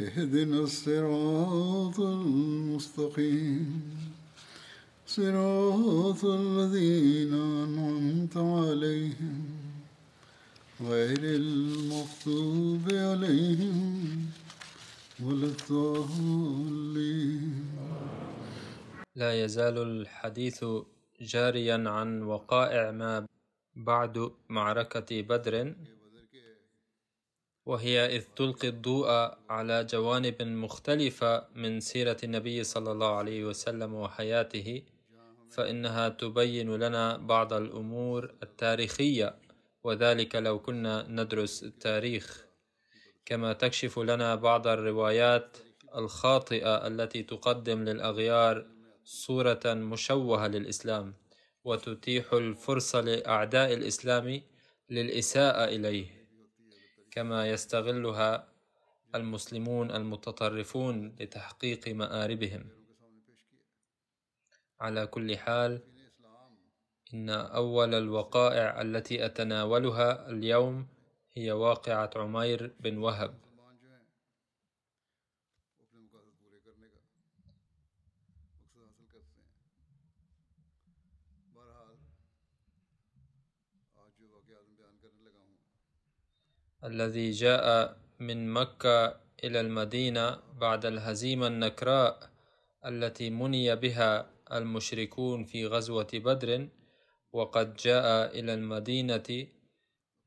اهدنا الصراط المستقيم. صراط الذين أنعمت عليهم غير المغضوب عليهم ولا الضالين. لا يزال الحديث جاريا عن وقائع ما بعد معركة بدر. وهي إذ تلقي الضوء على جوانب مختلفة من سيرة النبي صلى الله عليه وسلم وحياته فإنها تبين لنا بعض الأمور التاريخية وذلك لو كنا ندرس التاريخ. كما تكشف لنا بعض الروايات الخاطئة التي تقدم للأغيار صورة مشوهة للإسلام وتتيح الفرصة لأعداء الإسلام للإساءة إليه. كما يستغلها المسلمون المتطرفون لتحقيق مآربهم. على كل حال إن أول الوقائع التي أتناولها اليوم هي واقعة عمير بن وهب. الذي جاء من مكة إلى المدينة بعد الهزيمة النكراء التي مني بها المشركون في غزوة بدر وقد جاء إلى المدينة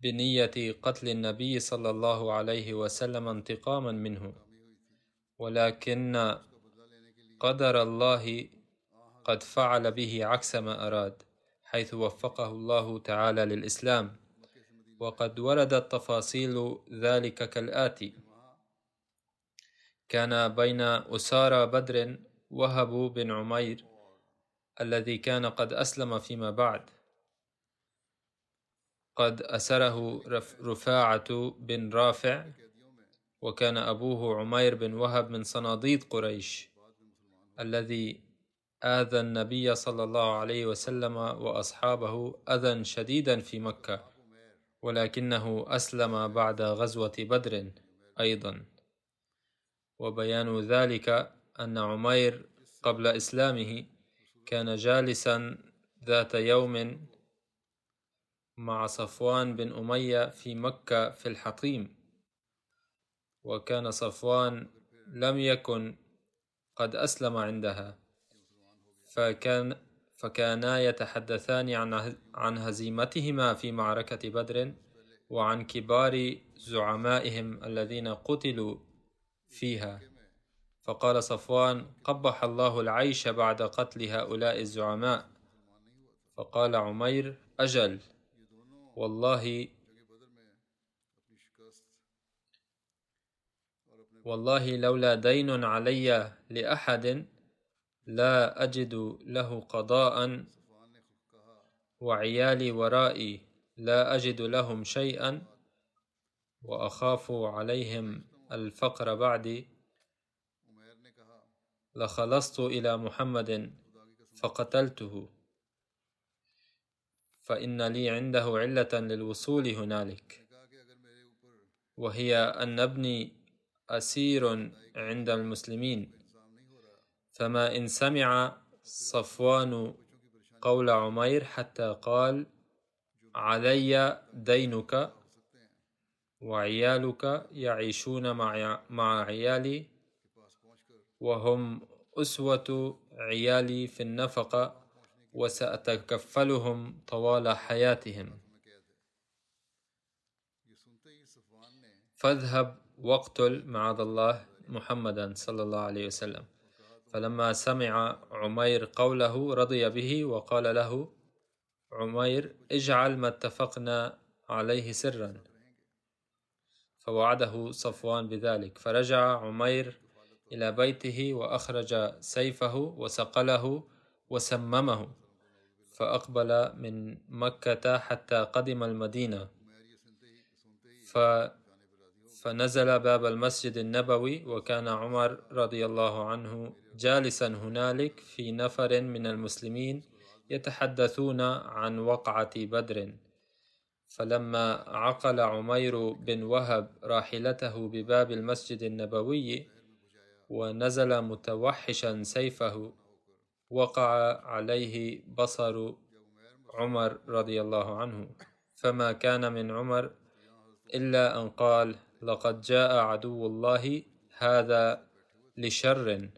بنية قتل النبي صلى الله عليه وسلم انتقاما منه. ولكن قدر الله قد فعل به عكس ما أراد حيث وفقه الله تعالى للإسلام. وقد وردت تفاصيل ذلك كالآتي. كان بين أسارى بدر وهب بن عمير الذي كان قد أسلم فيما بعد. قد أسره رفاعة بن رافع وكان أبوه عمير بن وهب من صناديد قريش الذي آذى النبي صلى الله عليه وسلم وأصحابه أذى شديدا في مكة. ولكنه أسلم بعد غزوة بدر أيضا. وبيان ذلك أن عمير قبل إسلامه كان جالسا ذات يوم مع صفوان بن أمية في مكة في الحطيم. وكان صفوان لم يكن قد أسلم عندها فكان فكانا يتحدثان عن هزيمتهما في معركة بدر وعن كبار زعمائهم الذين قتلوا فيها. فقال صفوان قبح الله العيش بعد قتل هؤلاء الزعماء. فقال عمير أجل. والله والله لولا دين علي لأحد لا أجد له قضاء. وعيالي ورائي لا أجد لهم شيئا. وأخاف عليهم الفقر بعدي لخلصت إلى محمد فقتلته. فإن لي عنده علة للوصول هنالك. وهي أن ابني أسير عند المسلمين. فما إن سمع صفوان قول عمير حتى قال علي دينك وعيالك يعيشون مع عيالي وهم أسوة عيالي في النفقة وسأتكفلهم طوال حياتهم. فاذهب واقتل معاذ الله محمدا صلى الله عليه وسلم. فلما سمع عمير قوله رضي به وقال له عمير اجعل ما اتفقنا عليه سرا. فوعده صفوان بذلك. فرجع عمير إلى بيته وأخرج سيفه وسقله وسممه فأقبل من مكة حتى قدم المدينة. ف فنزل باب المسجد النبوي وكان عمر رضي الله عنه جالسا هنالك في نفر من المسلمين يتحدثون عن وقعة بدر. فلما عقل عمير بن وهب راحلته بباب المسجد النبوي ونزل متوحشا سيفه وقع عليه بصر عمر رضي الله عنه. فما كان من عمر إلا أن قال لقد جاء عدو الله هذا لشر.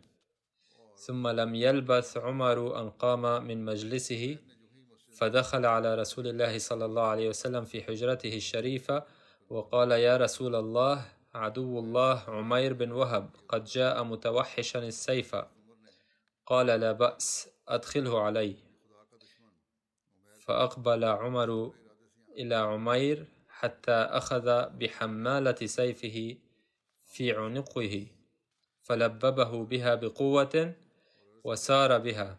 ثم لم يلبث عمر أن قام من مجلسه فدخل على رسول الله صلى الله عليه وسلم في حجرته الشريفة وقال يا رسول الله عدو الله عمير بن وهب قد جاء متوحشا السيف. قال لا بأس أدخله علي. فأقبل عمر إلى عمير حتى أخذ بحمالة سيفه في عنقه فلببه بها بقوة وسار بها.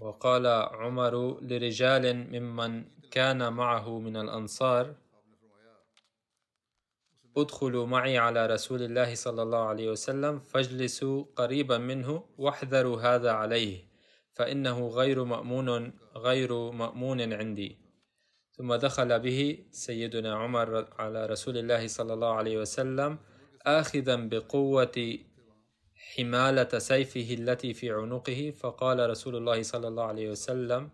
وقال عمر لرجال ممن كان معه من الأنصار ادخلوا معي على رسول الله صلى الله عليه وسلم فاجلسوا قريبا منه واحذروا هذا عليه فإنه غير مأمون غير مأمون عندي. ثم دخل به سيدنا عمر على رسول الله صلى الله عليه وسلم آخذا بقوة حمالة سيفه التي في عنقه فقال رسول الله صلى الله عليه وسلم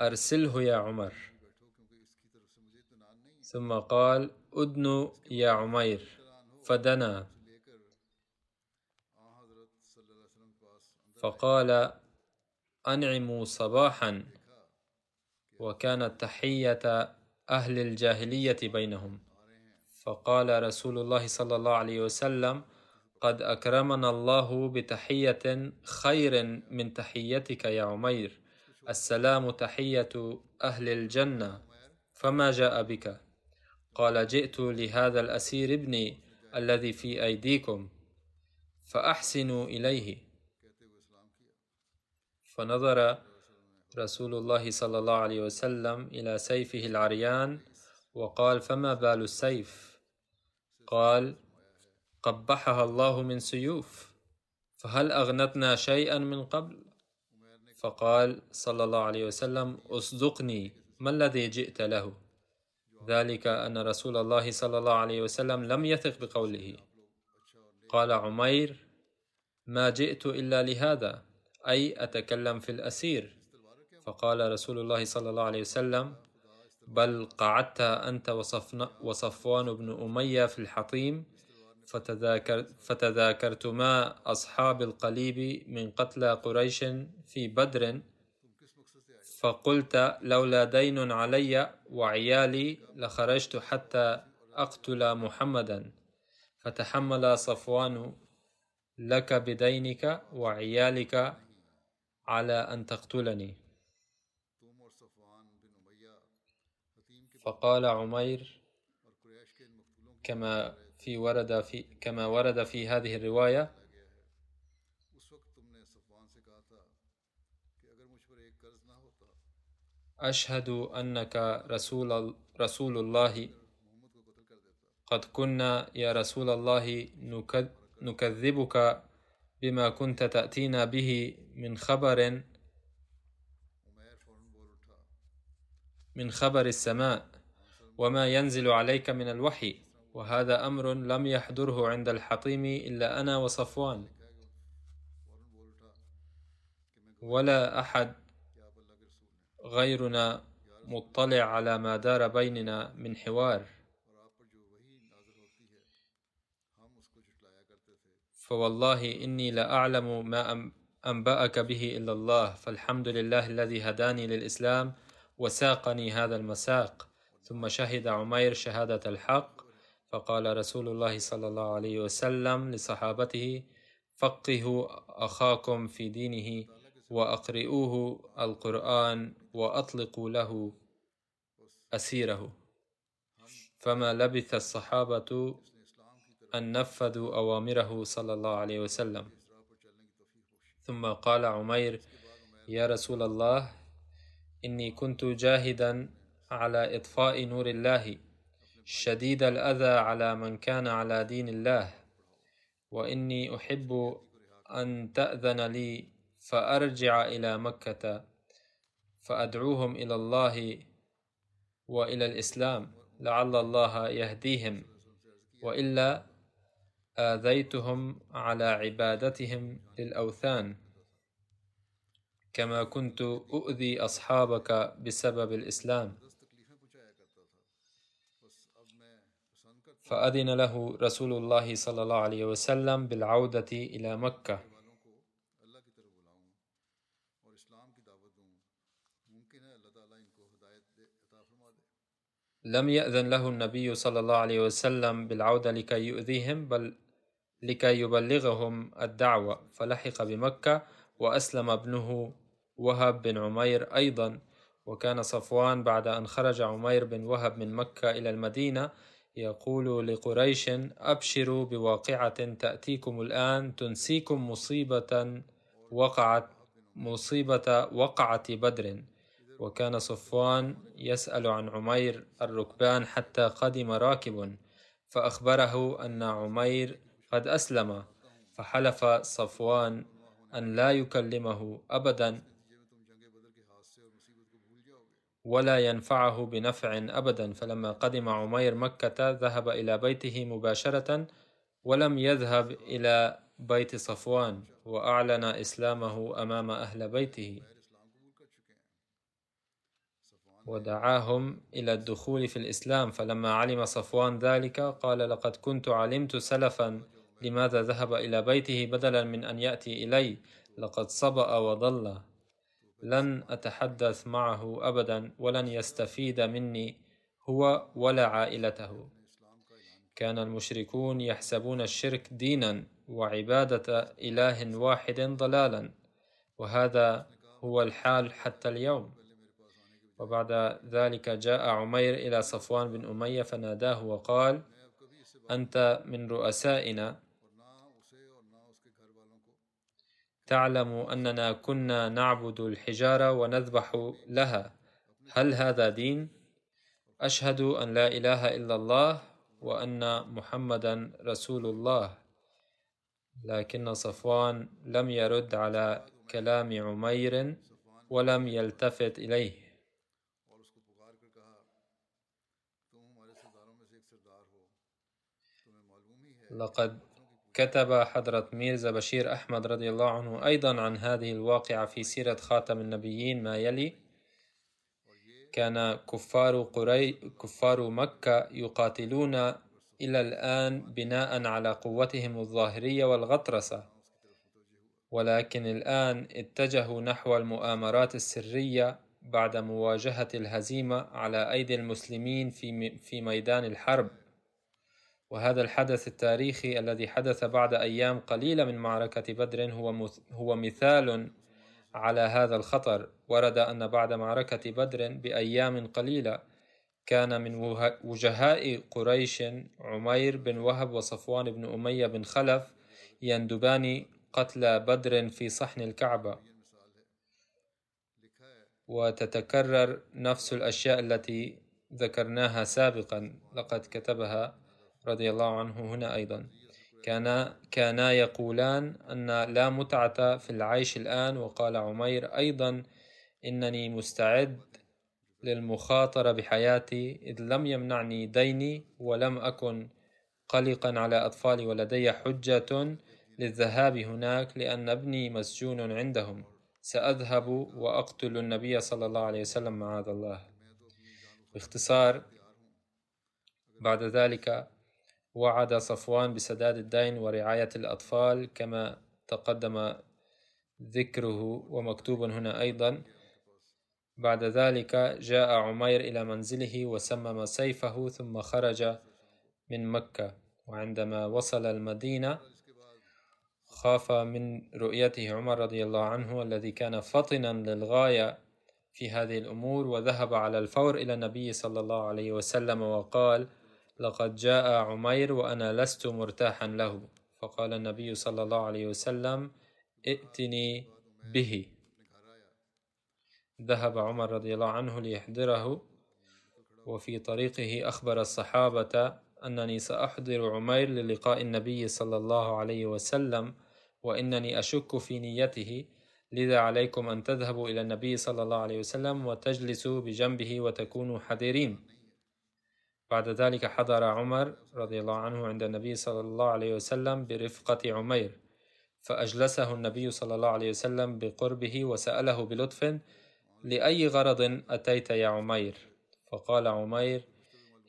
أرسله يا عمر. ثم قال أدن يا عمير. فدنا. فقال أنعموا صباحا. وكانت تحية أهل الجاهلية بينهم. فقال رسول الله صلى الله عليه وسلم قد أكرمنا الله بتحية خير من تحيتك يا عمير. السلام تحية أهل الجنة فما جاء بك؟ قال جئت لهذا الأسير ابني الذي في أيديكم فأحسنوا إليه. فنظر رسول الله صلى الله عليه وسلم إلى سيفه العريان وقال فما بال السيف؟ قال قبحها الله من سيوف فهل أغنتنا شيئا من قبل؟ فقال صلى الله عليه وسلم أصدقني ما الذي جئت له؟ ذلك أن رسول الله صلى الله عليه وسلم لم يثق بقوله. قال عمير ما جئت إلا لهذا أي أتكلم في الأسير؟ فقال رسول الله صلى الله عليه وسلم بل قعدت أنت وصفوان بن أمية في الحطيم فتذاكر فتذاكرتما أصحاب القليب من قتلى قريش في بدر. فقلت لولا دين علي وعيالي لخرجت حتى أقتل محمدا. فتحمل صفوان لك بدينك وعيالك على أن تقتلني. فقال عمير كما في ورد في كما ورد في هذه الرواية أشهد أنك رسول رسول الله قد كنا يا رسول الله نكذبك بما كنت تأتينا به من خبر من خبر السماء. وما ينزل عليك من الوحي وهذا أمر لم يحضره عند الحطيم إلا أنا وصفوان ولا أحد غيرنا مطلع على ما دار بيننا من حوار فوالله إني لأعلم ما أنبأك به إلا الله فالحمد لله الذي هداني للإسلام وساقني هذا المساق ثم شهد عمير شهادة الحق فقال رسول الله صلى الله عليه وسلم لصحابته فقهوا أخاكم في دينه وأقرئوه القرآن وأطلقوا له أسيره. فما لبث الصحابة أن نفذوا أوامره صلى الله عليه وسلم. ثم قال عمير يا رسول الله إني كنت جاهدا على إطفاء نور الله شديد الأذى على من كان على دين الله. وإني أحب أن تأذن لي فأرجع إلى مكة فأدعوهم إلى الله وإلى الإسلام لعل الله يهديهم. وإلا آذيتهم على عبادتهم للأوثان. كما كنت أؤذي أصحابك بسبب الإسلام. فأذن له رسول الله صلى الله عليه وسلم بالعودة إلى مكة. لم يأذن له النبي صلى الله عليه وسلم بالعودة لكي يؤذيهم بل لكي يبلغهم الدعوة. فلحق بمكة وأسلم ابنه وهب بن عمير أيضا. وكان صفوان بعد أن خرج عمير بن وهب من مكة إلى المدينة يقول لقريش أبشروا بواقعة تأتيكم الآن تنسيكم مصيبة وقعت مصيبة وقعة بدر. وكان صفوان يسأل عن عمير الركبان حتى قدم راكب فأخبره أن عمير قد أسلم فحلف صفوان أن لا يكلمه أبدا. ولا ينفعه بنفع أبدا. فلما قدم عمير مكة ذهب إلى بيته مباشرة ولم يذهب إلى بيت صفوان وأعلن إسلامه أمام أهل بيته. ودعاهم إلى الدخول في الإسلام. فلما علم صفوان ذلك قال لقد كنت علمت سلفا لماذا ذهب إلى بيته بدلا من أن يأتي إلي؟ لقد صبأ وضل. لن أتحدث معه أبدا ولن يستفيد مني هو ولا عائلته. كان المشركون يحسبون الشرك دينا وعبادة إله واحد ضلالا وهذا هو الحال حتى اليوم. وبعد ذلك جاء عمير إلى صفوان بن أمية فناداه وقال أنت من رؤسائنا تعلم أننا كنا نعبد الحجارة ونذبح لها. هل هذا دين؟ أشهد أن لا إله إلا الله وأن محمدا رسول الله. لكن صفوان لم يرد على كلام عمير ولم يلتفت إليه. لقد كتب حضرة ميرزا بشير أحمد رضي الله عنه أيضا عن هذه الواقعة في سيرة خاتم النبيين ما يلي؟ كان كفار قري كفار مكة يقاتلون إلى الآن بناء على قوتهم الظاهرية والغطرسة. ولكن الآن اتجهوا نحو المؤامرات السرية بعد مواجهة الهزيمة على أيدي المسلمين في في ميدان الحرب. وهذا الحدث التاريخي الذي حدث بعد أيام قليلة من معركة بدر هو هو مثال على هذا الخطر. ورد أن بعد معركة بدر بأيام قليلة كان من وجهاء قريش عمير بن وهب وصفوان بن أمية بن خلف يندبان قتل بدر في صحن الكعبة. وتتكرر نفس الأشياء التي ذكرناها سابقا. لقد كتبها رضي الله عنه هنا أيضا. كانا كانا يقولان أن لا متعة في العيش الآن وقال عمير أيضا إنني مستعد للمخاطرة بحياتي إذ لم يمنعني ديني ولم أكن قلقا على أطفالي ولدي حجة للذهاب هناك لأن ابني مسجون عندهم. سأذهب وأقتل النبي صلى الله عليه وسلم معاذ الله. باختصار بعد ذلك وعد صفوان بسداد الدين ورعاية الأطفال كما تقدم ذكره ومكتوب هنا أيضا. بعد ذلك جاء عمير إلى منزله وسمم سيفه ثم خرج من مكة. وعندما وصل المدينة خاف من رؤيته عمر رضي الله عنه الذي كان فطنا للغاية في هذه الأمور وذهب على الفور إلى النبي صلى الله عليه وسلم وقال لقد جاء عمير وأنا لست مرتاحا له. فقال النبي صلى الله عليه وسلم ائتني به. ذهب عمر رضي الله عنه ليحضره وفي طريقه أخبر الصحابة أنني سأحضر عمير للقاء النبي صلى الله عليه وسلم وإنني أشك في نيته. لذا عليكم أن تذهبوا إلى النبي صلى الله عليه وسلم وتجلسوا بجنبه وتكونوا حذرين بعد ذلك حضر عمر رضي الله عنه عند النبي صلى الله عليه وسلم برفقة عمير فأجلسه النبي صلى الله عليه وسلم بقربه وسأله بلطف لأي غرض أتيت يا عمير؟ فقال عمير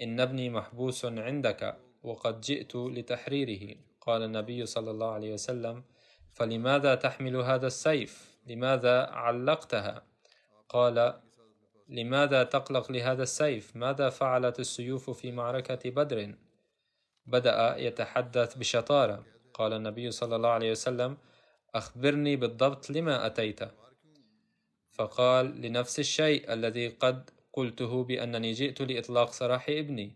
إن ابني محبوس عندك وقد جئت لتحريره. قال النبي صلى الله عليه وسلم فلماذا تحمل هذا السيف؟ لماذا علقتها؟ قال لماذا تقلق لهذا السيف؟ ماذا فعلت السيوف في معركة بدر؟ بدأ يتحدث بشطارة. قال النبي صلى الله عليه وسلم أخبرني بالضبط لما أتيت. فقال لنفس الشيء الذي قد قلته بأنني جئت لإطلاق سراح ابني.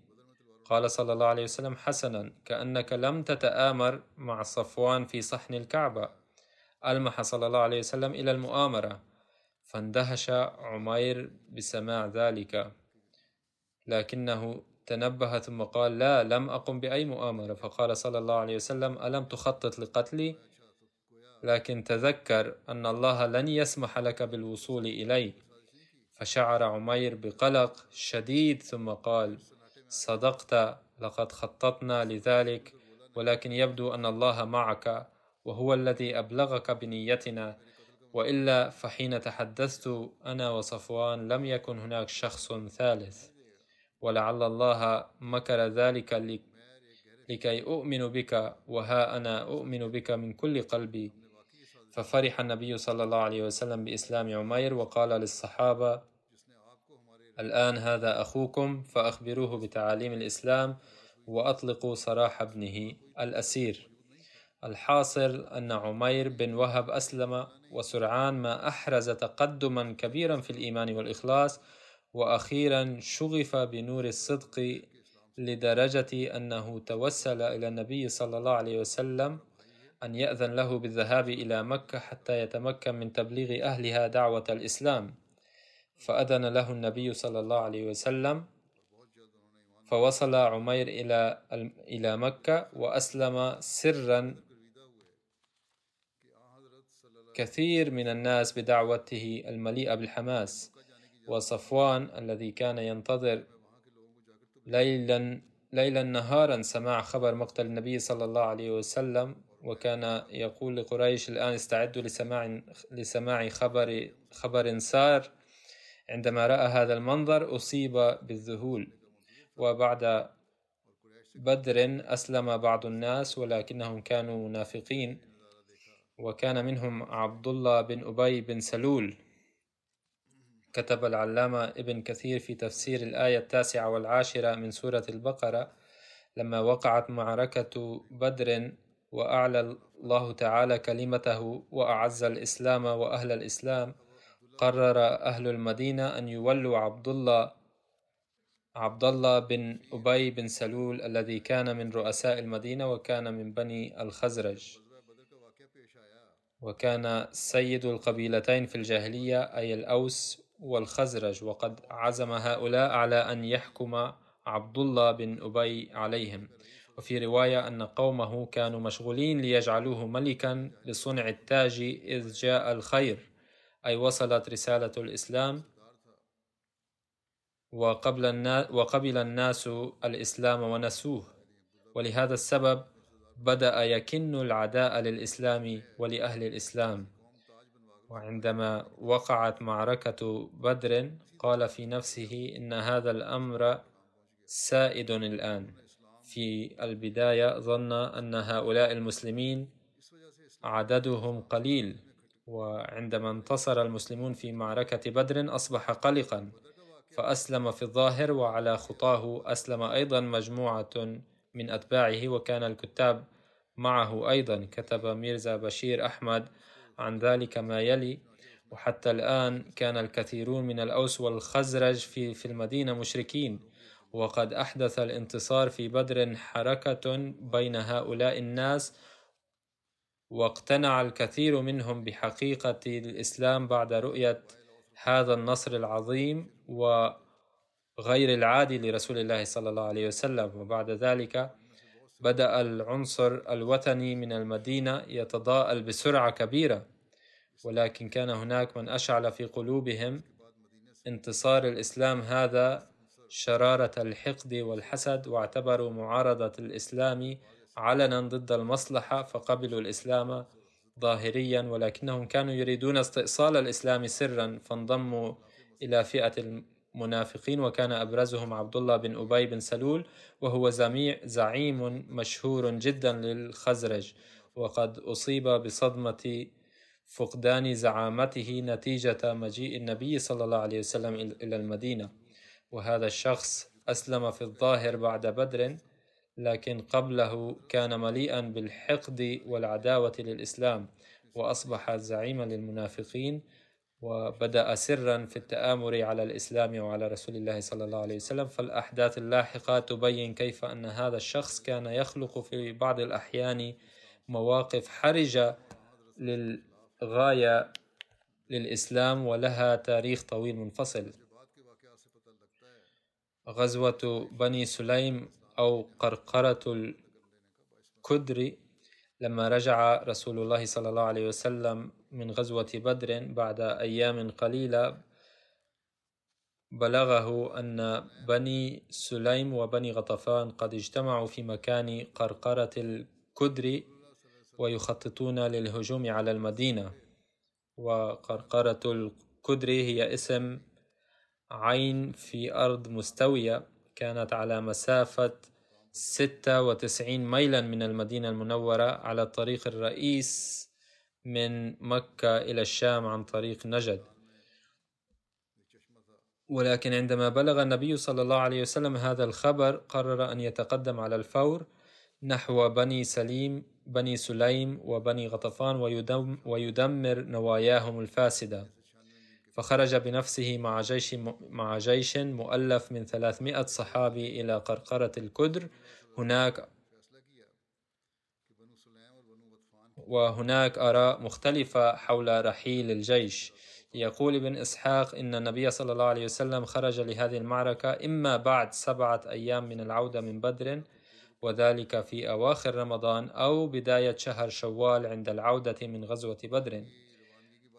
قال صلى الله عليه وسلم حسنا كأنك لم تتآمر مع صفوان في صحن الكعبة. ألمح صلى الله عليه وسلم إلى المؤامرة. فاندهش عمير بسماع ذلك لكنه تنبه ثم قال لا لم أقم بأي مؤامرة. فقال صلى الله عليه وسلم ألم تخطط لقتلي؟ لكن تذكر أن الله لن يسمح لك بالوصول إلي. فشعر عمير بقلق شديد ثم قال صدقت لقد خططنا لذلك ولكن يبدو أن الله معك وهو الذي أبلغك بنيتنا. وإلا فحين تحدثت أنا وصفوان لم يكن هناك شخص ثالث ولعل الله مكر ذلك لكي أؤمن بك وها أنا أؤمن بك من كل قلبي. ففرح النبي صلى الله عليه وسلم بإسلام عمير وقال للصحابة الآن هذا أخوكم فأخبروه بتعاليم الإسلام وأطلقوا سراح ابنه الأسير. الحاصل أن عمير بن وهب أسلم وسرعان ما أحرز تقدما كبيرا في الإيمان والإخلاص وأخيرا شغف بنور الصدق لدرجة أنه توسل إلى النبي صلى الله عليه وسلم أن يأذن له بالذهاب إلى مكة حتى يتمكن من تبليغ أهلها دعوة الإسلام. فأذن له النبي صلى الله عليه وسلم فوصل عمير إلى مكة وأسلم سرا كثير من الناس بدعوته المليئة بالحماس وصفوان الذي كان ينتظر ليلا ليلا نهارا سماع خبر مقتل النبي صلى الله عليه وسلم وكان يقول لقريش الآن استعدوا لسماع لسماع خبر خبر سار. عندما رأى هذا المنظر أصيب بالذهول وبعد بدر أسلم بعض الناس ولكنهم كانوا منافقين. وكان منهم عبد الله بن أبي بن سلول. كتب العلامة ابن كثير في تفسير الآية التاسعة والعاشرة من سورة البقرة لما وقعت معركة بدر وأعلى الله تعالى كلمته وأعز الإسلام وأهل الإسلام قرر أهل المدينة أن يولوا عبد الله عبد الله بن أبي بن سلول الذي كان من رؤساء المدينة وكان من بني الخزرج. وكان سيد القبيلتين في الجاهلية أي الأوس والخزرج. وقد عزم هؤلاء على أن يحكم عبد الله بن أبي عليهم. وفي رواية أن قومه كانوا مشغولين ليجعلوه ملكا لصنع التاج إذ جاء الخير أي وصلت رسالة الإسلام. وقبل الناس وقبل الناس الإسلام ونسوه. ولهذا السبب بدأ يكن العداء للإسلام ولأهل الإسلام. وعندما وقعت معركة بدر قال في نفسه إن هذا الأمر سائد الآن. في البداية ظن أن هؤلاء المسلمين عددهم قليل. وعندما انتصر المسلمون في معركة بدر أصبح قلقا فأسلم في الظاهر وعلى خطاه أسلم أيضا مجموعة من أتباعه وكان الكتاب معه أيضا كتب ميرزا بشير أحمد عن ذلك ما يلي. وحتى الآن كان الكثيرون من الأوس والخزرج في, في المدينة مشركين. وقد أحدث الانتصار في بدر حركة بين هؤلاء الناس واقتنع الكثير منهم بحقيقة الإسلام بعد رؤية هذا النصر العظيم. وغير العادي لرسول الله صلى الله عليه وسلم. وبعد ذلك بدأ العنصر الوثني من المدينة يتضاءل بسرعة كبيرة. ولكن كان هناك من أشعل في قلوبهم انتصار الإسلام هذا شرارة الحقد والحسد واعتبروا معارضة الإسلام علنا ضد المصلحة فقبلوا الإسلام ظاهريا. ولكنهم كانوا يريدون استئصال الإسلام سرا فانضموا إلى فئة المنافقين وكان أبرزهم عبد الله بن أبي بن سلول وهو زعيم مشهور جدا للخزرج. وقد أصيب بصدمة فقدان زعامته نتيجة مجيء النبي صلى الله عليه وسلم إلى المدينة. وهذا الشخص أسلم في الظاهر بعد بدر لكن قبله كان مليئا بالحقد والعداوة للإسلام وأصبح زعيما للمنافقين. وبدأ سرا في التآمر على الإسلام وعلى رسول الله صلى الله عليه وسلم فالأحداث اللاحقة تبين كيف أن هذا الشخص كان يخلق في بعض الأحيان مواقف حرجة للغاية للإسلام ولها تاريخ طويل منفصل. غزوة بني سليم أو قرقرة الكدر لما رجع رسول الله صلى الله عليه وسلم من غزوة بدر بعد أيام قليلة بلغه أن بني سليم وبني غطفان قد اجتمعوا في مكان قرقرة الكدر ويخططون للهجوم على المدينة. وقرقرة الكدر هي اسم عين في أرض مستوية كانت على مسافة 96 ميلا من المدينة المنورة على الطريق الرئيس من مكة إلى الشام عن طريق نجد. ولكن عندما بلغ النبي صلى الله عليه وسلم هذا الخبر قرر أن يتقدم على الفور نحو بني سليم بني سليم وبني غطفان ويدمر نواياهم الفاسدة. فخرج بنفسه مع جيش مع جيش مؤلف من 300 صحابي إلى قرقرة الكدر. هناك وهناك آراء مختلفة حول رحيل الجيش. يقول ابن إسحاق إن النبي صلى الله عليه وسلم خرج لهذه المعركة إما بعد سبعة أيام من العودة من بدر وذلك في أواخر رمضان أو بداية شهر شوال عند العودة من غزوة بدر.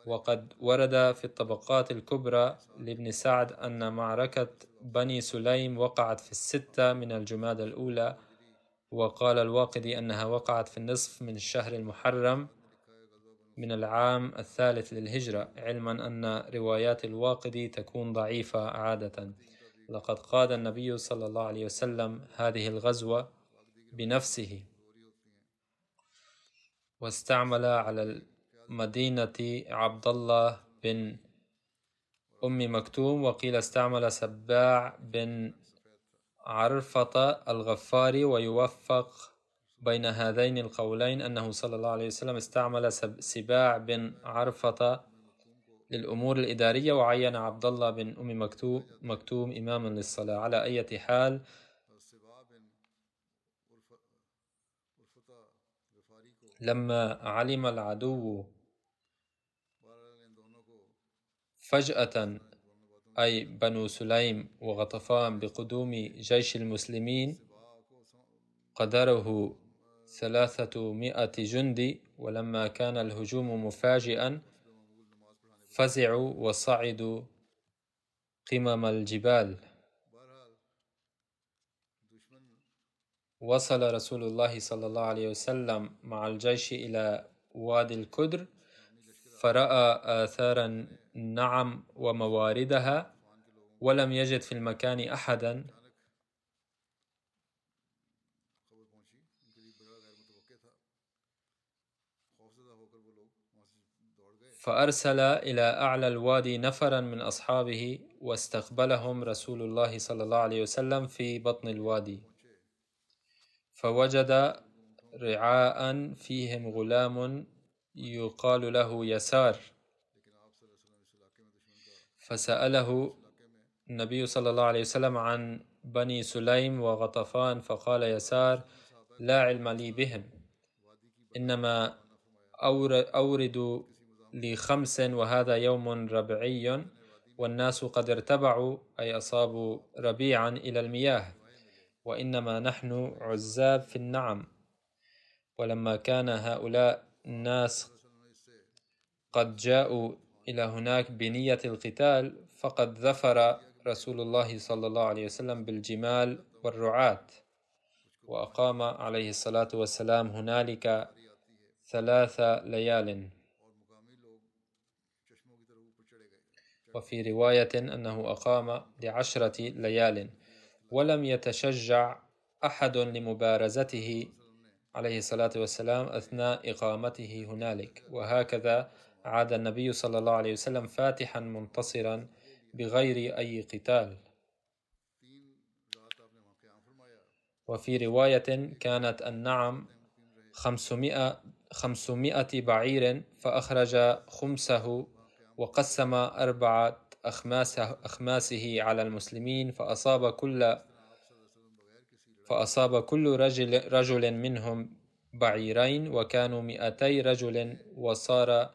وقد ورد في الطبقات الكبرى لابن سعد أن معركة بني سليم وقعت في الستة من الجماد الأولى وقال الواقدي أنها وقعت في النصف من الشهر المحرم من العام الثالث للهجرة علما أن روايات الواقدي تكون ضعيفة عادة. لقد قاد النبي صلى الله عليه وسلم هذه الغزوة بنفسه. واستعمل على المدينة عبد الله بن أم مكتوم وقيل استعمل سباع بن عرفة الغفاري ويوفق بين هذين القولين أنه صلى الله عليه وسلم استعمل سباع بن عرفة للأمور الإدارية وعين عبد الله بن أم مكتوم, مكتوم إماما للصلاة. على أي حال لما علم العدو فجأة أي بنو سليم وغطفان بقدوم جيش المسلمين قدره ثلاثة جندي ولما كان الهجوم مفاجئا فزعوا وصعدوا قمم الجبال. وصل رسول الله صلى الله عليه وسلم مع الجيش إلى وادي الكدر فرأى آثار النعم ومواردها ولم يجد في المكان أحدا. فأرسل إلى أعلى الوادي نفرا من أصحابه واستقبلهم رسول الله صلى الله عليه وسلم في بطن الوادي. فوجد رعاء فيهم غلام يقال له يسار. فسأله النبي صلى الله عليه وسلم عن بني سليم وغطفان فقال يسار لا علم لي بهم إنما أور- أورد لي خمس وهذا يوم ربيعي والناس قد ارتبعوا أي أصابوا ربيعا إلى المياه وإنما نحن عزاب في النعم. ولما كان هؤلاء الناس قد جاءوا إلى هناك بنية القتال فقد ظفر رسول الله صلى الله عليه وسلم بالجمال والرعاة. وأقام عليه الصلاة والسلام هنالك ثلاث ليال. وفي رواية أنه أقام لعشرة ليال. ولم يتشجع أحد لمبارزته عليه الصلاة والسلام أثناء إقامته هنالك. وهكذا عاد النبي صلى الله عليه وسلم فاتحا منتصرا بغير أي قتال. وفي رواية كانت النعم خمسمائة, خمسمائة بعير فأخرج خمسه وقسم أربعة أخماسه, أخماسه على المسلمين فأصاب كل فأصاب كل رجل, رجل منهم بعيرين وكانوا مئتي رجل وصار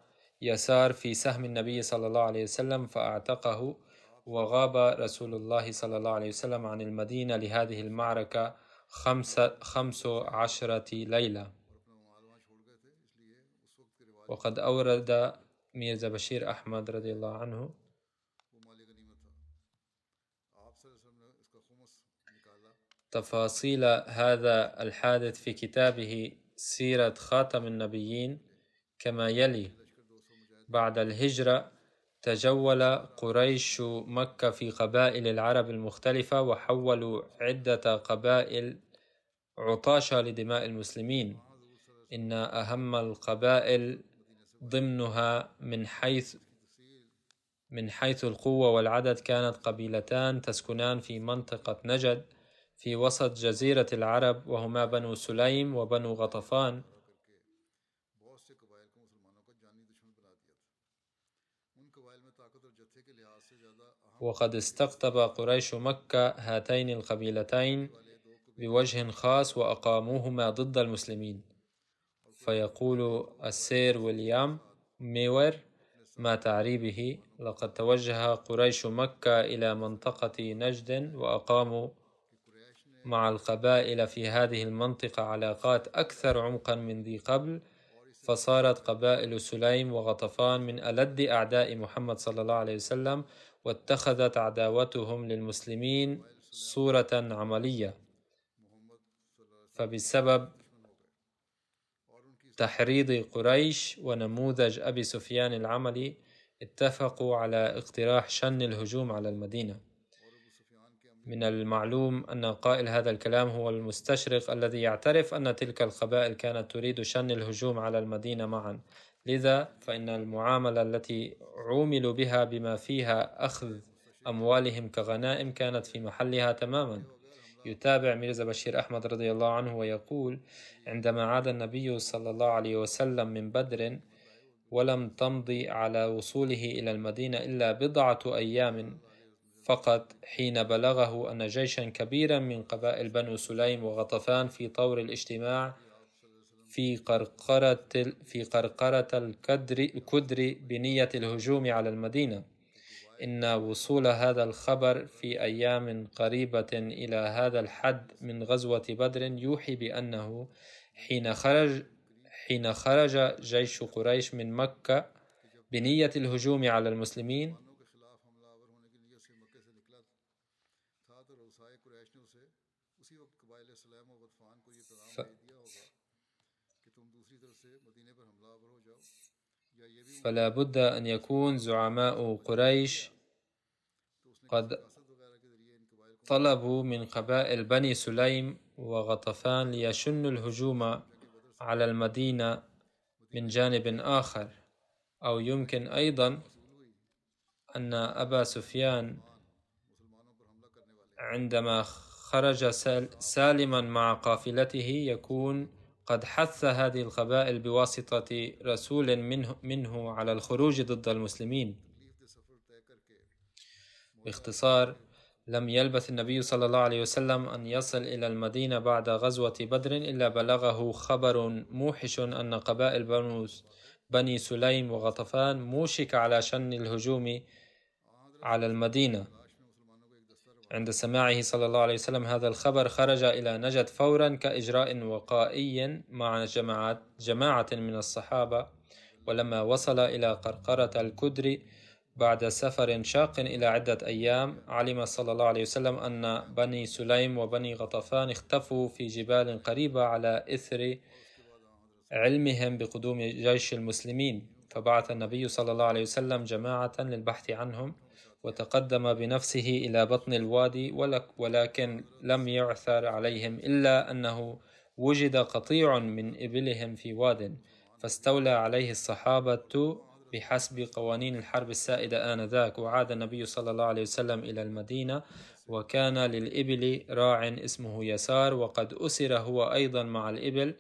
يسار في سهم النبي صلى الله عليه وسلم فأعتقه وغاب رسول الله صلى الله عليه وسلم عن المدينة لهذه المعركة خمسة خمس عشرة ليلة. وقد أورد ميرزا بشير أحمد رضي الله عنه تفاصيل هذا الحادث في كتابه سيرة خاتم النبيين كما يلي. بعد الهجرة تجول قريش مكة في قبائل العرب المختلفة وحولوا عدة قبائل عطاشة لدماء المسلمين. إن أهم القبائل ضمنها من حيث من حيث القوة والعدد كانت قبيلتان تسكنان في منطقة نجد في وسط جزيرة العرب وهما بنو سليم وبنو غطفان. وقد استقطب قريش مكة هاتين القبيلتين بوجه خاص وأقاموهما ضد المسلمين. فيقول السير ويليام ميور ما تعري به لقد توجه قريش مكة إلى منطقة نجد وأقاموا مع القبائل في هذه المنطقة علاقات أكثر عمقا من ذي قبل فصارت قبائل سليم وغطفان من ألد أعداء محمد صلى الله عليه وسلم واتخذت عداوتهم للمسلمين صورة عملية. فبسبب تحريض قريش ونموذج أبي سفيان العملي اتفقوا على اقتراح شن الهجوم على المدينة. من المعلوم أن قائل هذا الكلام هو المستشرق الذي يعترف أن تلك القبائل كانت تريد شن الهجوم على المدينة معا. لذا فإن المعاملة التي عوملوا بها بما فيها أخذ أموالهم كغنائم كانت في محلها تماما. يتابع ميرزا بشير أحمد رضي الله عنه ويقول عندما عاد النبي صلى الله عليه وسلم من بدر ولم تمضي على وصوله إلى المدينة إلا بضعة أيام فقط حين بلغه أن جيشا كبيرا من قبائل بنو سليم وغطفان في طور الاجتماع في قرقرة في قرقرة الكدر الكدر بنية الهجوم على المدينة. إن وصول هذا الخبر في أيام قريبة إلى هذا الحد من غزوة بدر يوحي بأنه حين خرج حين خرج جيش قريش من مكة بنية الهجوم على المسلمين فلا بد أن يكون زعماء قريش قد طلبوا من قبائل بني سليم وغطفان ليشنوا الهجوم على المدينة من جانب آخر. أو يمكن أيضا أن أبا سفيان عندما خرج سالما مع قافلته يكون قد حث هذه القبائل بواسطة رسول منه, منه على الخروج ضد المسلمين. باختصار لم يلبث النبي صلى الله عليه وسلم أن يصل إلى المدينة بعد غزوة بدر إلا بلغه خبر موحش أن قبائل بني سليم وغطفان موشك على شن الهجوم على المدينة. عند سماعه صلى الله عليه وسلم هذا الخبر خرج إلى نجد فورا كإجراء وقائي مع جماعة, جماعة من الصحابة ولما وصل إلى قرقرة الكدر بعد سفر شاق إلى عدة أيام علم صلى الله عليه وسلم أن بني سليم وبني غطفان اختفوا في جبال قريبة على إثر علمهم بقدوم جيش المسلمين. فبعث النبي صلى الله عليه وسلم جماعة للبحث عنهم وتقدم بنفسه إلى بطن الوادي ولكن لم يعثر عليهم إلا أنه وجد قطيع من إبلهم في واد فاستولى عليه الصحابة بحسب قوانين الحرب السائدة آنذاك. وعاد النبي صلى الله عليه وسلم إلى المدينة وكان للإبل راع اسمه يسار وقد أسر هو أيضا مع الإبل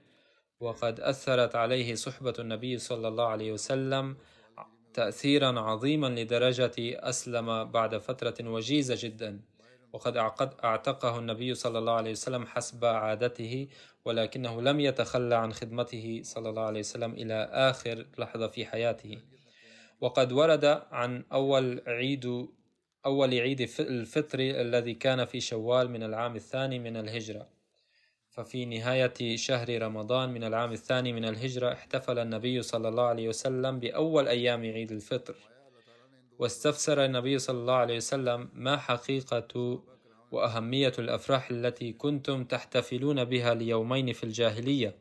وقد أثرت عليه صحبة النبي صلى الله عليه وسلم تأثيرا عظيما لدرجة أسلم بعد فترة وجيزة جدا. وقد أعتقه النبي صلى الله عليه وسلم حسب عادته ولكنه لم يتخلى عن خدمته صلى الله عليه وسلم إلى آخر لحظة في حياته. وقد ورد عن أول عيد أول عيد الفطر الذي كان في شوال من العام الثاني من الهجرة. ففي نهاية شهر رمضان من العام الثاني من الهجرة احتفل النبي صلى الله عليه وسلم بأول أيام عيد الفطر. واستفسر النبي صلى الله عليه وسلم ما حقيقة وأهمية الأفراح التي كنتم تحتفلون بها ليومين في الجاهلية.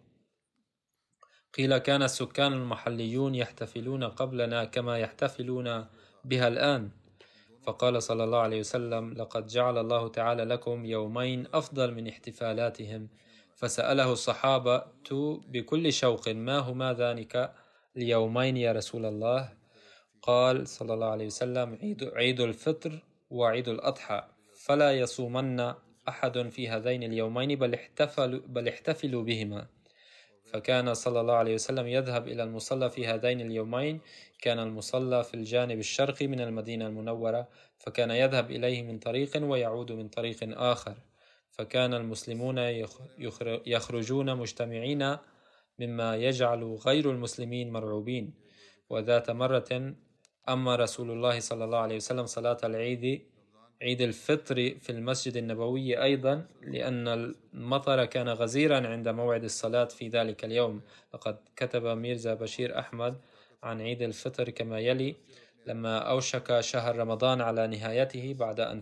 قيل كان السكان المحليون يحتفلون قبلنا كما يحتفلون بها الآن. فقال صلى الله عليه وسلم لقد جعل الله تعالى لكم يومين أفضل من احتفالاتهم فسأله الصحابة بكل شوق ما هما ذلك اليومين يا رسول الله؟ قال صلى الله عليه وسلم عيد, عيد الفطر وعيد الأضحى فلا يصومن أحد في هذين اليومين بل احتفلوا, بل احتفلوا بهما. فكان صلى الله عليه وسلم يذهب إلى المصلى في هذين اليومين كان المصلى في الجانب الشرقي من المدينة المنورة فكان يذهب إليه من طريق ويعود من طريق آخر. فكان المسلمون يخرجون مجتمعين مما يجعل غير المسلمين مرعوبين. وذات مرة أما رسول الله صلى الله عليه وسلم صلاة العيد عيد الفطر في المسجد النبوي أيضا لأن المطر كان غزيرا عند موعد الصلاة في ذلك اليوم. لقد كتب ميرزا بشير أحمد عن عيد الفطر كما يلي لما أوشك شهر رمضان على نهايته بعد أن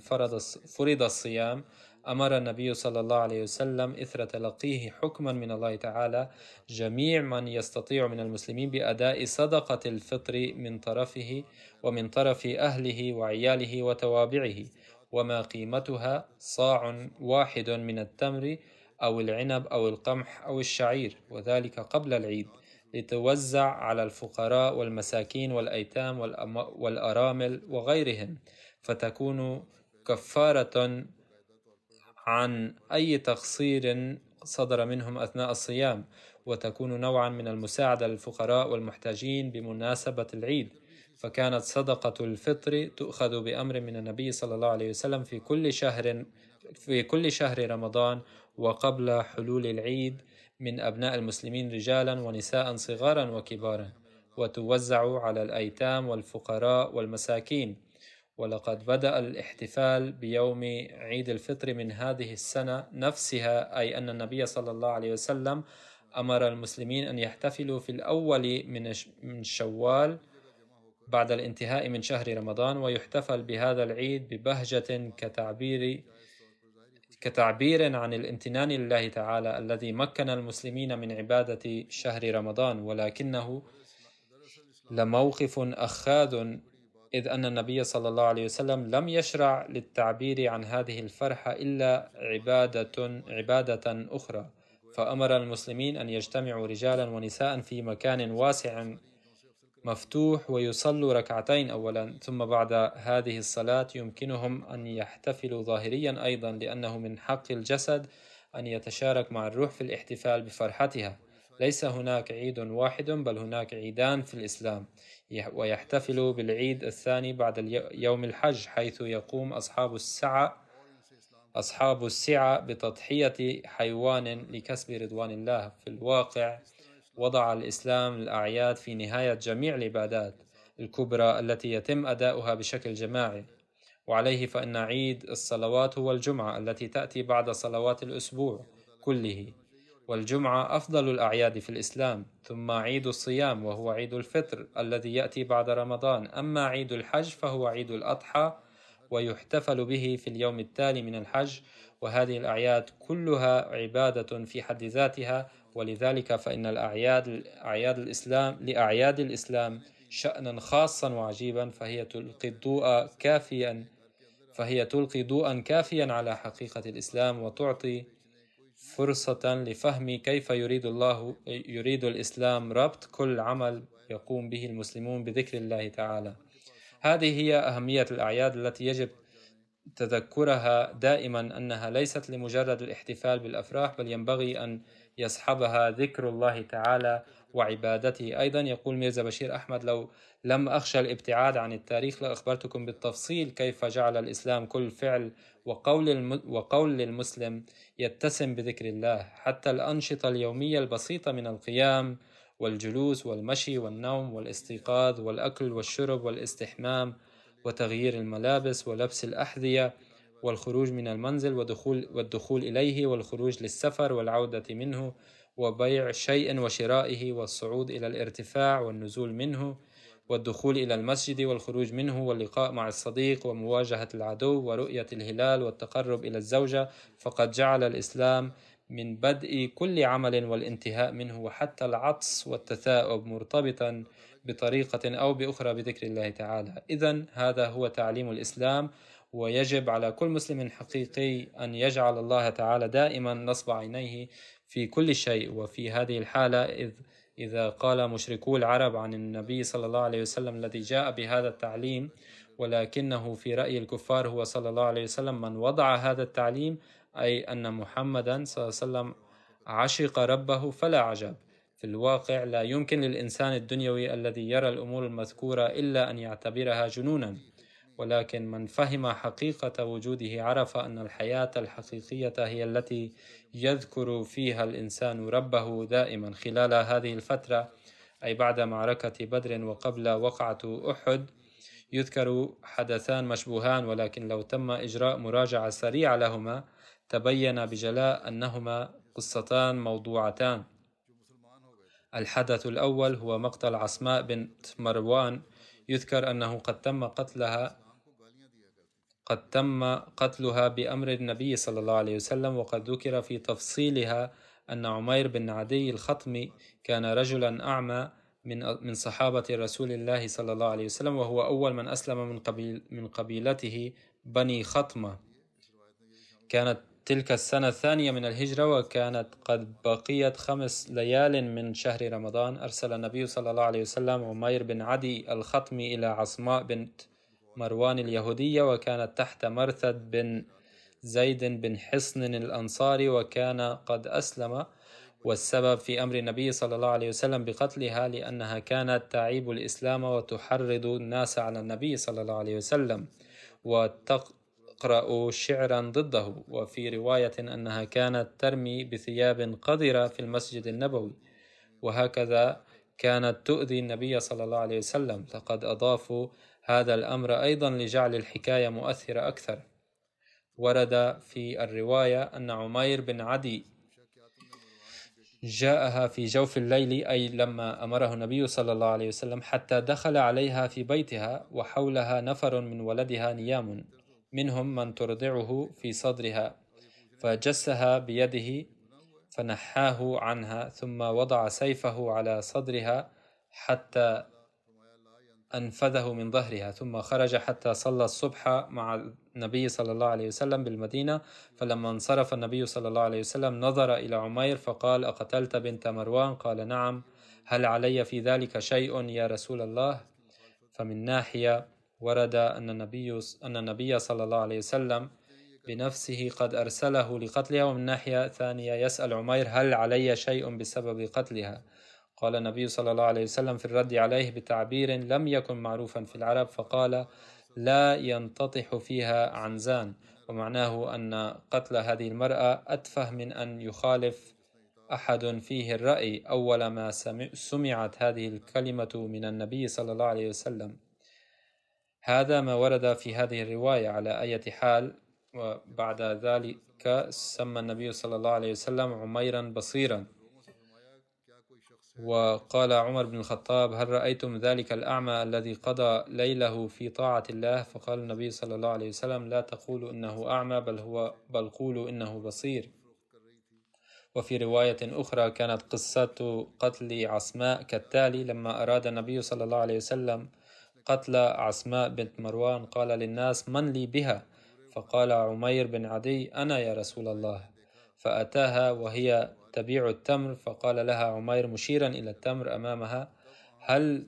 فرض الصيام أمر النبي صلى الله عليه وسلم إثر تلقيه حكما من الله تعالى. جميع من يستطيع من المسلمين بأداء صدقة الفطر من طرفه ومن طرف أهله وعياله وتوابعه وما قيمتها صاع واحد من التمر أو العنب أو القمح أو الشعير وذلك قبل العيد لتوزع على الفقراء والمساكين والأيتام والأرامل وغيرهم فتكون كفارة عن أي تقصير صدر منهم أثناء الصيام وتكون نوعا من المساعدة للفقراء والمحتاجين بمناسبة العيد. فكانت صدقة الفطر تؤخذ بأمر من النبي صلى الله عليه وسلم في كل شهر في كل شهر رمضان وقبل حلول العيد من أبناء المسلمين رجالا ونساء صغارا وكبارا وتوزع على الأيتام والفقراء والمساكين. ولقد بدأ الاحتفال بيوم عيد الفطر من هذه السنة نفسها أي أن النبي صلى الله عليه وسلم أمر المسلمين أن يحتفلوا في الأول من شوال بعد الانتهاء من شهر رمضان ويحتفل بهذا العيد ببهجة كتعبير كتعبير عن الامتنان لله تعالى الذي مكن المسلمين من عبادة شهر رمضان ولكنه لموقف أخاذ إذ أن النبي صلى الله عليه وسلم لم يشرع للتعبير عن هذه الفرحة إلا عبادة عبادة أخرى. فأمر المسلمين أن يجتمعوا رجالا ونساء في مكان واسع مفتوح ويصلوا ركعتين أولا ثم بعد هذه الصلاة يمكنهم أن يحتفلوا ظاهريا أيضا لأنه من حق الجسد أن يتشارك مع الروح في الاحتفال بفرحتها. ليس هناك عيد واحد بل هناك عيدان في الإسلام. ويحتفل بالعيد الثاني بعد يوم الحج حيث يقوم أصحاب السعة أصحاب السعة بتضحية حيوان لكسب رضوان الله. في الواقع وضع الإسلام الأعياد في نهاية جميع العبادات الكبرى التي يتم أداؤها بشكل جماعي. وعليه فإن عيد الصلوات هو الجمعة التي تأتي بعد صلوات الأسبوع كله. والجمعة أفضل الأعياد في الإسلام ثم عيد الصيام وهو عيد الفطر الذي يأتي بعد رمضان أما عيد الحج فهو عيد الأضحى ويحتفل به في اليوم التالي من الحج وهذه الأعياد كلها عبادة في حد ذاتها ولذلك فإن الأعياد أعياد الإسلام لأعياد الإسلام شأنا خاصا وعجيبا فهي تلقي الضوء كافيا فهي تلقي ضوءا كافيا على حقيقة الإسلام وتعطي فرصة لفهم كيف يريد الله يريد الإسلام ربط كل عمل يقوم به المسلمون بذكر الله تعالى. هذه هي أهمية الأعياد التي يجب تذكرها دائما أنها ليست لمجرد الاحتفال بالأفراح بل ينبغي أن يصحبها ذكر الله تعالى وعبادته. أيضا يقول ميرزا بشير أحمد لو لم أخشى الابتعاد عن التاريخ لأخبرتكم بالتفصيل كيف جعل الإسلام كل فعل وقول, الم... وقول للمسلم يتسم بذكر الله. حتى الأنشطة اليومية البسيطة من القيام والجلوس والمشي والنوم والاستيقاظ والأكل والشرب والاستحمام وتغيير الملابس ولبس الأحذية والخروج من المنزل ودخول والدخول إليه والخروج للسفر والعودة منه وبيع شيء وشرائه والصعود إلى الارتفاع والنزول منه والدخول إلى المسجد والخروج منه واللقاء مع الصديق ومواجهة العدو ورؤية الهلال والتقرب إلى الزوجة فقد جعل الإسلام من بدء كل عمل والانتهاء منه وحتى العطس والتثاؤب مرتبطا بطريقة أو بأخرى بذكر الله تعالى. إذا هذا هو تعليم الإسلام ويجب على كل مسلم حقيقي أن يجعل الله تعالى دائما نصب عينيه في كل شيء وفي هذه الحالة إذ إذا قال مشركو العرب عن النبي صلى الله عليه وسلم الذي جاء بهذا التعليم ولكنه في رأي الكفار هو صلى الله عليه وسلم من وضع هذا التعليم أي أن محمدا صلى الله عليه وسلم عشق ربه فلا عجب. في الواقع لا يمكن للإنسان الدنيوي الذي يرى الأمور المذكورة إلا أن يعتبرها جنونا. ولكن من فهم حقيقة وجوده عرف أن الحياة الحقيقية هي التي يذكر فيها الإنسان ربه دائما خلال هذه الفترة أي بعد معركة بدر وقبل وقعة أحد. يذكر حدثان مشبوهان ولكن لو تم إجراء مراجعة سريعة لهما تبين بجلاء أنهما قصتان موضوعتان. الحدث الأول هو مقتل عصماء بنت مروان. يذكر أنه قد تم قتلها قد تم قتلها بأمر النبي صلى الله عليه وسلم وقد ذكر في تفصيلها أن عمير بن عدي الخطمي كان رجلا أعمى من من صحابة رسول الله صلى الله عليه وسلم وهو أول من أسلم من قبيل من قبيلته بني خطمة. كانت تلك السنة الثانية من الهجرة وكانت قد بقيت خمس ليال من شهر رمضان أرسل النبي صلى الله عليه وسلم عمير بن عدي الخطمي إلى عصماء بنت مروان اليهودية وكانت تحت مرثد بن زيد بن حصن الأنصاري وكان قد أسلم والسبب في أمر النبي صلى الله عليه وسلم بقتلها لأنها كانت تعيب الإسلام وتحرض الناس على النبي صلى الله عليه وسلم وتقرأ شعرا ضده. وفي رواية أنها كانت ترمي بثياب قذرة في المسجد النبوي وهكذا كانت تؤذي النبي صلى الله عليه وسلم. لقد أضافوا هذا الأمر أيضا لجعل الحكاية مؤثرة أكثر. ورد في الرواية أن عمير بن عدي جاءها في جوف الليل أي لما أمره النبي صلى الله عليه وسلم حتى دخل عليها في بيتها وحولها نفر من ولدها نيام منهم من ترضعه في صدرها فجسها بيده فنحاه عنها ثم وضع سيفه على صدرها حتى أنفذه من ظهرها ثم خرج حتى صلى الصبح مع النبي صلى الله عليه وسلم بالمدينة. فلما انصرف النبي صلى الله عليه وسلم نظر إلى عمير فقال أقتلت بنت مروان؟ قال نعم. هل علي في ذلك شيء يا رسول الله؟ فمن ناحية ورد أن النبي أن النبي صلى الله عليه وسلم بنفسه قد أرسله لقتلها. ومن ناحية ثانية يسأل عمير هل علي شيء بسبب قتلها؟ قال النبي صلى الله عليه وسلم في الرد عليه بتعبير لم يكن معروفا في العرب فقال لا ينتطح فيها عنزان. ومعناه أن قتل هذه المرأة أتفه من أن يخالف أحد فيه الرأي أول ما سمعت هذه الكلمة من النبي صلى الله عليه وسلم. هذا ما ورد في هذه الرواية على أي حال. وبعد ذلك سمى النبي صلى الله عليه وسلم عميرا بصيرا. وقال عمر بن الخطاب هل رأيتم ذلك الأعمى الذي قضى ليله في طاعة الله؟ فقال النبي صلى الله عليه وسلم لا تقولوا إنه أعمى بل هو بل قولوا إنه بصير. وفي رواية أخرى كانت قصة قتل عصماء كالتالي لما أراد النبي صلى الله عليه وسلم قتل عصماء بنت مروان قال للناس من لي بها؟ فقال عمير بن عدي أنا يا رسول الله. فأتاها وهي تبيع التمر؟ فقال لها عمير مشيرا إلى التمر أمامها هل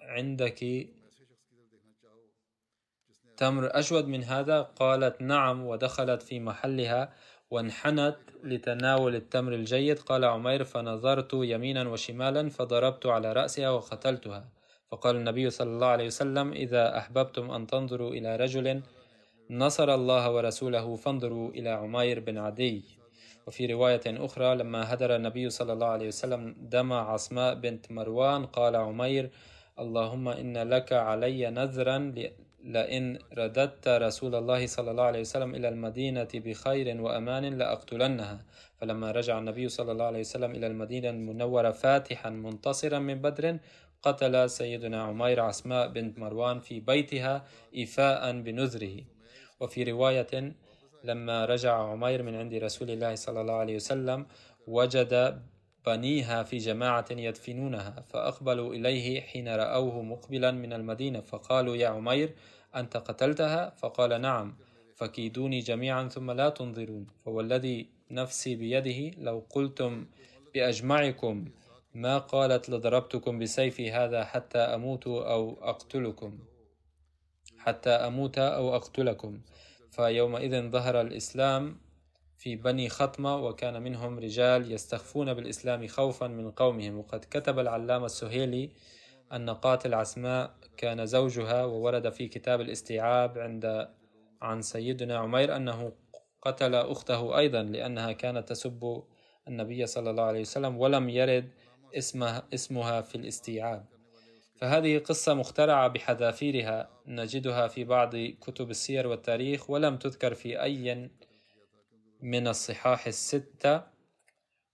عندك تمر أجود من هذا؟ قالت نعم ودخلت في محلها وانحنت لتناول التمر الجيد. قال عمير فنظرت يمينا وشمالا فضربت على رأسها وقتلتها. فقال النبي صلى الله عليه وسلم إذا أحببتم أن تنظروا إلى رجل نصر الله ورسوله فانظروا إلى عمير بن عدي. وفي رواية أخرى لما هدر النبي صلى الله عليه وسلم دم عصماء بنت مروان قال عمير اللهم إن لك علي نذرا لئن رددت رسول الله صلى الله عليه وسلم إلى المدينة بخير وأمان لأقتلنها. فلما رجع النبي صلى الله عليه وسلم إلى المدينة المنورة فاتحا منتصرا من بدر قتل سيدنا عمير عسماء بنت مروان في بيتها إيفاء بنذره. وفي رواية لما رجع عمير من عند رسول الله صلى الله عليه وسلم وجد بنيها في جماعة يدفنونها فأقبلوا إليه حين رأوه مقبلا من المدينة فقالوا يا عمير أنت قتلتها؟ فقال نعم فكيدوني جميعا ثم لا تنظرون فوالذي نفسي بيده لو قلتم بأجمعكم ما قالت لضربتكم بسيفي هذا حتى أموت أو أقتلكم حتى أموت أو أقتلكم فيومئذ ظهر الإسلام في بني خطمة وكان منهم رجال يستخفون بالإسلام خوفا من قومهم. وقد كتب العلامة السهيلي أن قاتل عسماء كان زوجها وورد في كتاب الاستيعاب عند عن سيدنا عمير أنه قتل أخته أيضا لأنها كانت تسب النبي صلى الله عليه وسلم ولم يرد اسمها, اسمها في الاستيعاب. فهذه قصة مخترعة بحذافيرها. نجدها في بعض كتب السير والتاريخ ولم تذكر في أي من الصحاح الستة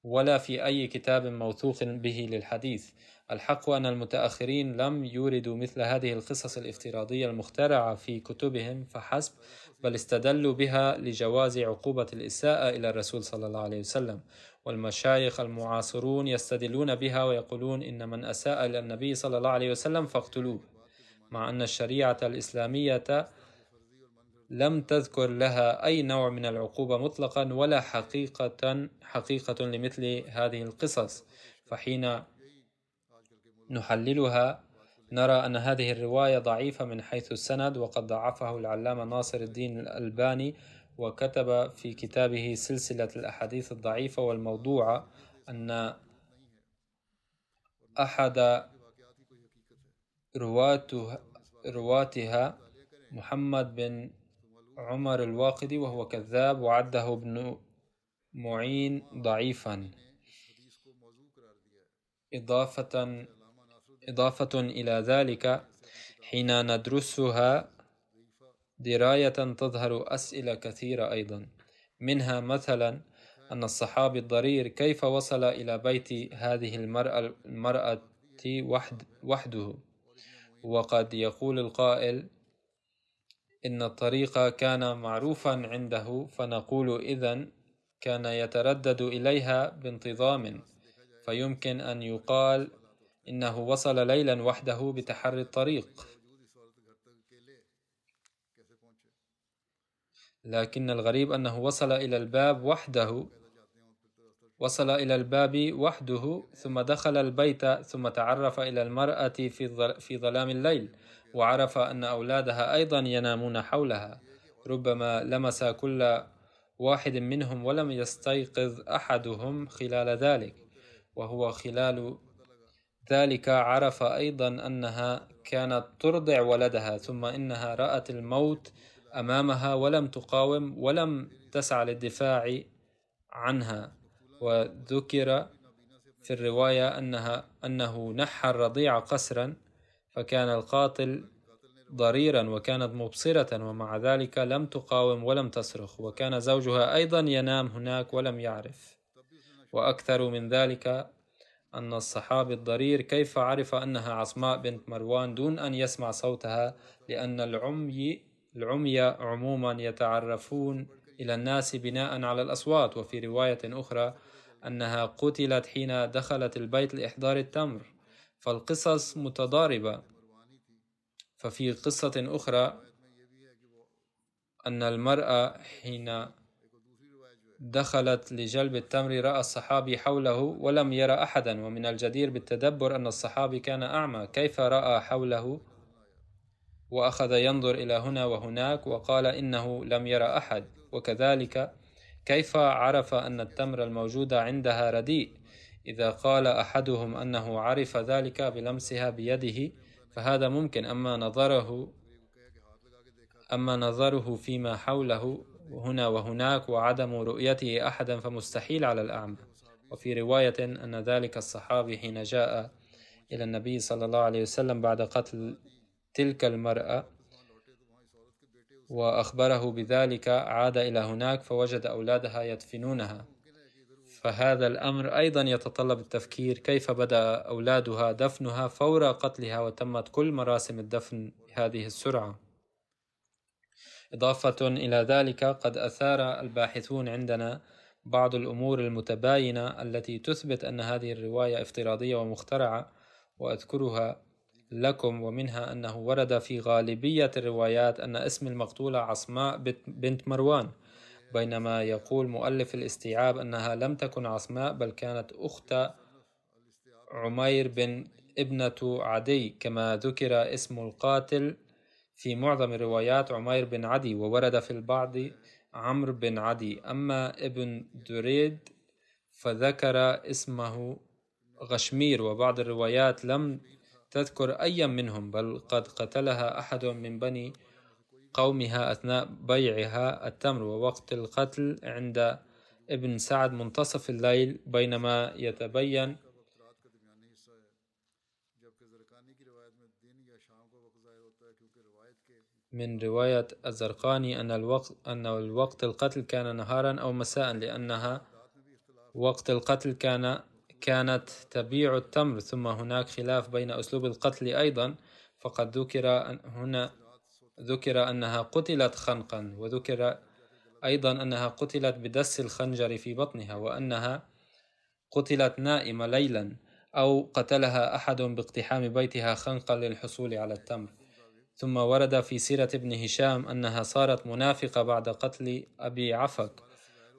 ولا في أي كتاب موثوق به للحديث. الحق أن المتأخرين لم يوردوا مثل هذه القصص الافتراضية المخترعة في كتبهم فحسب بل استدلوا بها لجواز عقوبة الإساءة إلى الرسول صلى الله عليه وسلم. والمشايخ المعاصرون يستدلون بها ويقولون إن من أساء إلى النبي صلى الله عليه وسلم فاقتلوه مع أن الشريعة الإسلامية لم تذكر لها أي نوع من العقوبة مطلقا ولا حقيقة حقيقة لمثل هذه القصص. فحين نحللها نرى أن هذه الرواية ضعيفة من حيث السند وقد ضعفه العلامة ناصر الدين الألباني وكتب في كتابه سلسلة الأحاديث الضعيفة والموضوعة أن أحد رواته رواتها محمد بن عمر الواقدي وهو كذاب وعده ابن معين ضعيفا. إضافة إضافة إلى ذلك حين ندرسها دراية تظهر أسئلة كثيرة أيضا منها مثلا أن الصحابي الضرير كيف وصل إلى بيت هذه المرأة, المرأة وحد وحده؟ وقد يقول القائل إن الطريق كان معروفا عنده فنقول إذن كان يتردد إليها بانتظام فيمكن أن يقال إنه وصل ليلا وحده بتحري الطريق. لكن الغريب أنه وصل إلى الباب وحده وصل إلى الباب وحده ثم دخل البيت ثم تعرف إلى المرأة في ظلام الليل وعرف أن أولادها أيضا ينامون حولها. ربما لمس كل واحد منهم ولم يستيقظ أحدهم خلال ذلك. وهو خلال ذلك عرف أيضا أنها كانت ترضع ولدها ثم إنها رأت الموت أمامها ولم تقاوم ولم تسعى للدفاع عنها وذكر في الرواية أنها أنه نحى الرضيع قسرا فكان القاتل ضريرا وكانت مبصرة ومع ذلك لم تقاوم ولم تصرخ وكان زوجها أيضا ينام هناك ولم يعرف. وأكثر من ذلك أن الصحابي الضرير كيف عرف أنها عصماء بنت مروان دون أن يسمع صوتها لأن العمي العمي عموما يتعرفون إلى الناس بناء على الأصوات وفي رواية أخرى أنها قتلت حين دخلت البيت لإحضار التمر فالقصص متضاربة. ففي قصة أخرى أن المرأة حين دخلت لجلب التمر رأى الصحابي حوله ولم يرى أحدا ومن الجدير بالتدبر أن الصحابي كان أعمى. كيف رأى حوله؟ وأخذ ينظر إلى هنا وهناك وقال إنه لم يرى أحد. وكذلك كيف عرف أن التمر الموجود عندها رديء؟ إذا قال أحدهم أنه عرف ذلك بلمسها بيده فهذا ممكن. أما نظره أما نظره فيما حوله هنا وهناك وعدم رؤيته أحدا فمستحيل على الأعمى. وفي رواية أن ذلك الصحابي حين جاء إلى النبي صلى الله عليه وسلم بعد قتل تلك المرأة وأخبره بذلك عاد إلى هناك فوجد أولادها يدفنونها. فهذا الأمر أيضا يتطلب التفكير كيف بدأ أولادها دفنها فور قتلها وتمت كل مراسم الدفن بهذه السرعة. إضافة إلى ذلك قد أثار الباحثون عندنا بعض الأمور المتباينة التي تثبت أن هذه الرواية افتراضية ومخترعة وأذكرها لكم ومنها أنه ورد في غالبية الروايات أن اسم المقتولة عصماء بنت مروان بينما يقول مؤلف الاستيعاب أنها لم تكن عصماء بل كانت أخت عمير بن ابنة عدي كما ذكر اسم القاتل في معظم الروايات عمير بن عدي وورد في البعض عمرو بن عدي. أما ابن دريد فذكر اسمه غشمير وبعض الروايات لم تذكر أي منهم بل قد قتلها أحد من بني قومها أثناء بيعها التمر ووقت القتل عند ابن سعد منتصف الليل بينما يتبين من رواية الزرقاني أن الوقت أن الوقت القتل كان نهارا أو مساء لأنها وقت القتل كان كانت تبيع التمر ثم هناك خلاف بين أسلوب القتل أيضا فقد ذكر هنا ذكر أنها قتلت خنقا وذكر أيضا أنها قتلت بدس الخنجر في بطنها وأنها قتلت نائمة ليلا أو قتلها أحد باقتحام بيتها خنقا للحصول على التمر. ثم ورد في سيرة ابن هشام أنها صارت منافقة بعد قتل أبي عفك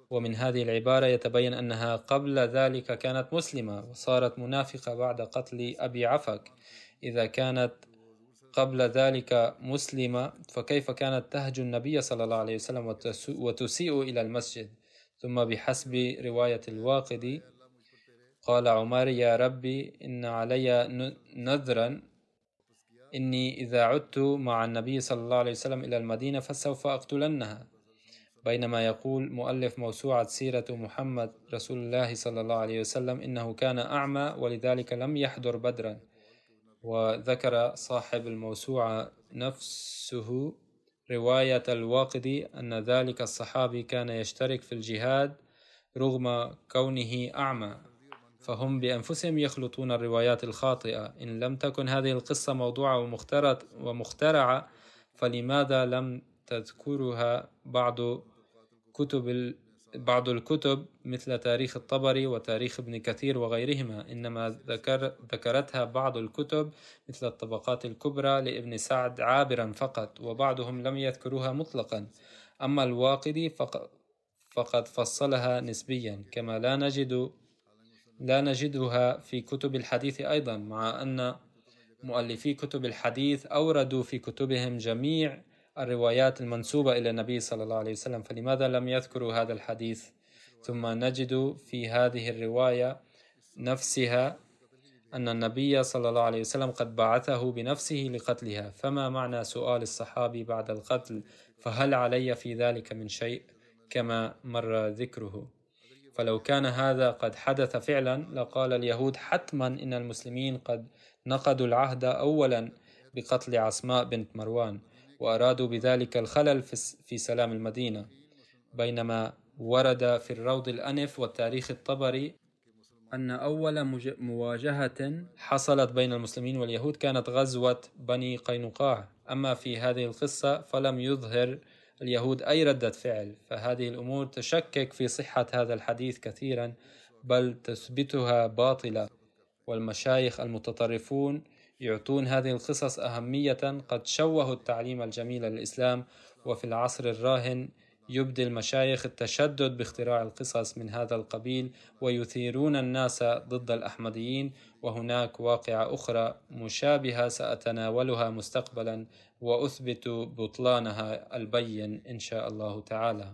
ومن هذه العبارة يتبين أنها قبل ذلك كانت مسلمة وصارت منافقة بعد قتل أبي عفك. إذا كانت قبل ذلك مسلمة فكيف كانت تهجو النبي صلى الله عليه وسلم وتسيء إلى المسجد؟ ثم بحسب رواية الواقدي قال عمر يا ربي إن علي نذرا إني إذا عدت مع النبي صلى الله عليه وسلم إلى المدينة فسوف أقتلنها. بينما يقول مؤلف موسوعة سيرة محمد رسول الله صلى الله عليه وسلم إنه كان أعمى ولذلك لم يحضر بدرا. وذكر صاحب الموسوعة نفسه رواية الواقدي أن ذلك الصحابي كان يشترك في الجهاد رغم كونه أعمى. فهم بأنفسهم يخلطون الروايات الخاطئة. إن لم تكن هذه القصة موضوعة ومخترعة فلماذا لم تذكرها بعض كتب بعض الكتب مثل تاريخ الطبري وتاريخ ابن كثير وغيرهما إنما ذكر ذكرتها بعض الكتب مثل الطبقات الكبرى لابن سعد عابرا فقط وبعضهم لم يذكروها مطلقا. أما الواقدي فقد فصلها نسبيا كما لا نجد لا نجدها في كتب الحديث أيضا مع أن مؤلفي كتب الحديث أوردوا في كتبهم جميع الروايات المنسوبة إلى النبي صلى الله عليه وسلم فلماذا لم يذكروا هذا الحديث؟ ثم نجد في هذه الرواية نفسها أن النبي صلى الله عليه وسلم قد بعثه بنفسه لقتلها. فما معنى سؤال الصحابي بعد القتل؟ فهل علي في ذلك من شيء كما مر ذكره؟ فلو كان هذا قد حدث فعلا لقال اليهود حتما إن المسلمين قد نقضوا العهد أولا بقتل عصماء بنت مروان. وأرادوا بذلك الخلل في سلام المدينة. بينما ورد في الروض الأنف والتاريخ الطبري أن أول مواجهة حصلت بين المسلمين واليهود كانت غزوة بني قينقاع. أما في هذه القصة فلم يظهر اليهود أي ردة فعل فهذه الأمور تشكك في صحة هذا الحديث كثيرا بل تثبتها باطلة. والمشايخ المتطرفون يعطون هذه القصص أهمية قد شوهوا التعليم الجميل للإسلام وفي العصر الراهن يبدي المشايخ التشدد باختراع القصص من هذا القبيل ويثيرون الناس ضد الأحمديين وهناك واقعة أخرى مشابهة سأتناولها مستقبلا وأثبت بطلانها البين إن شاء الله تعالى.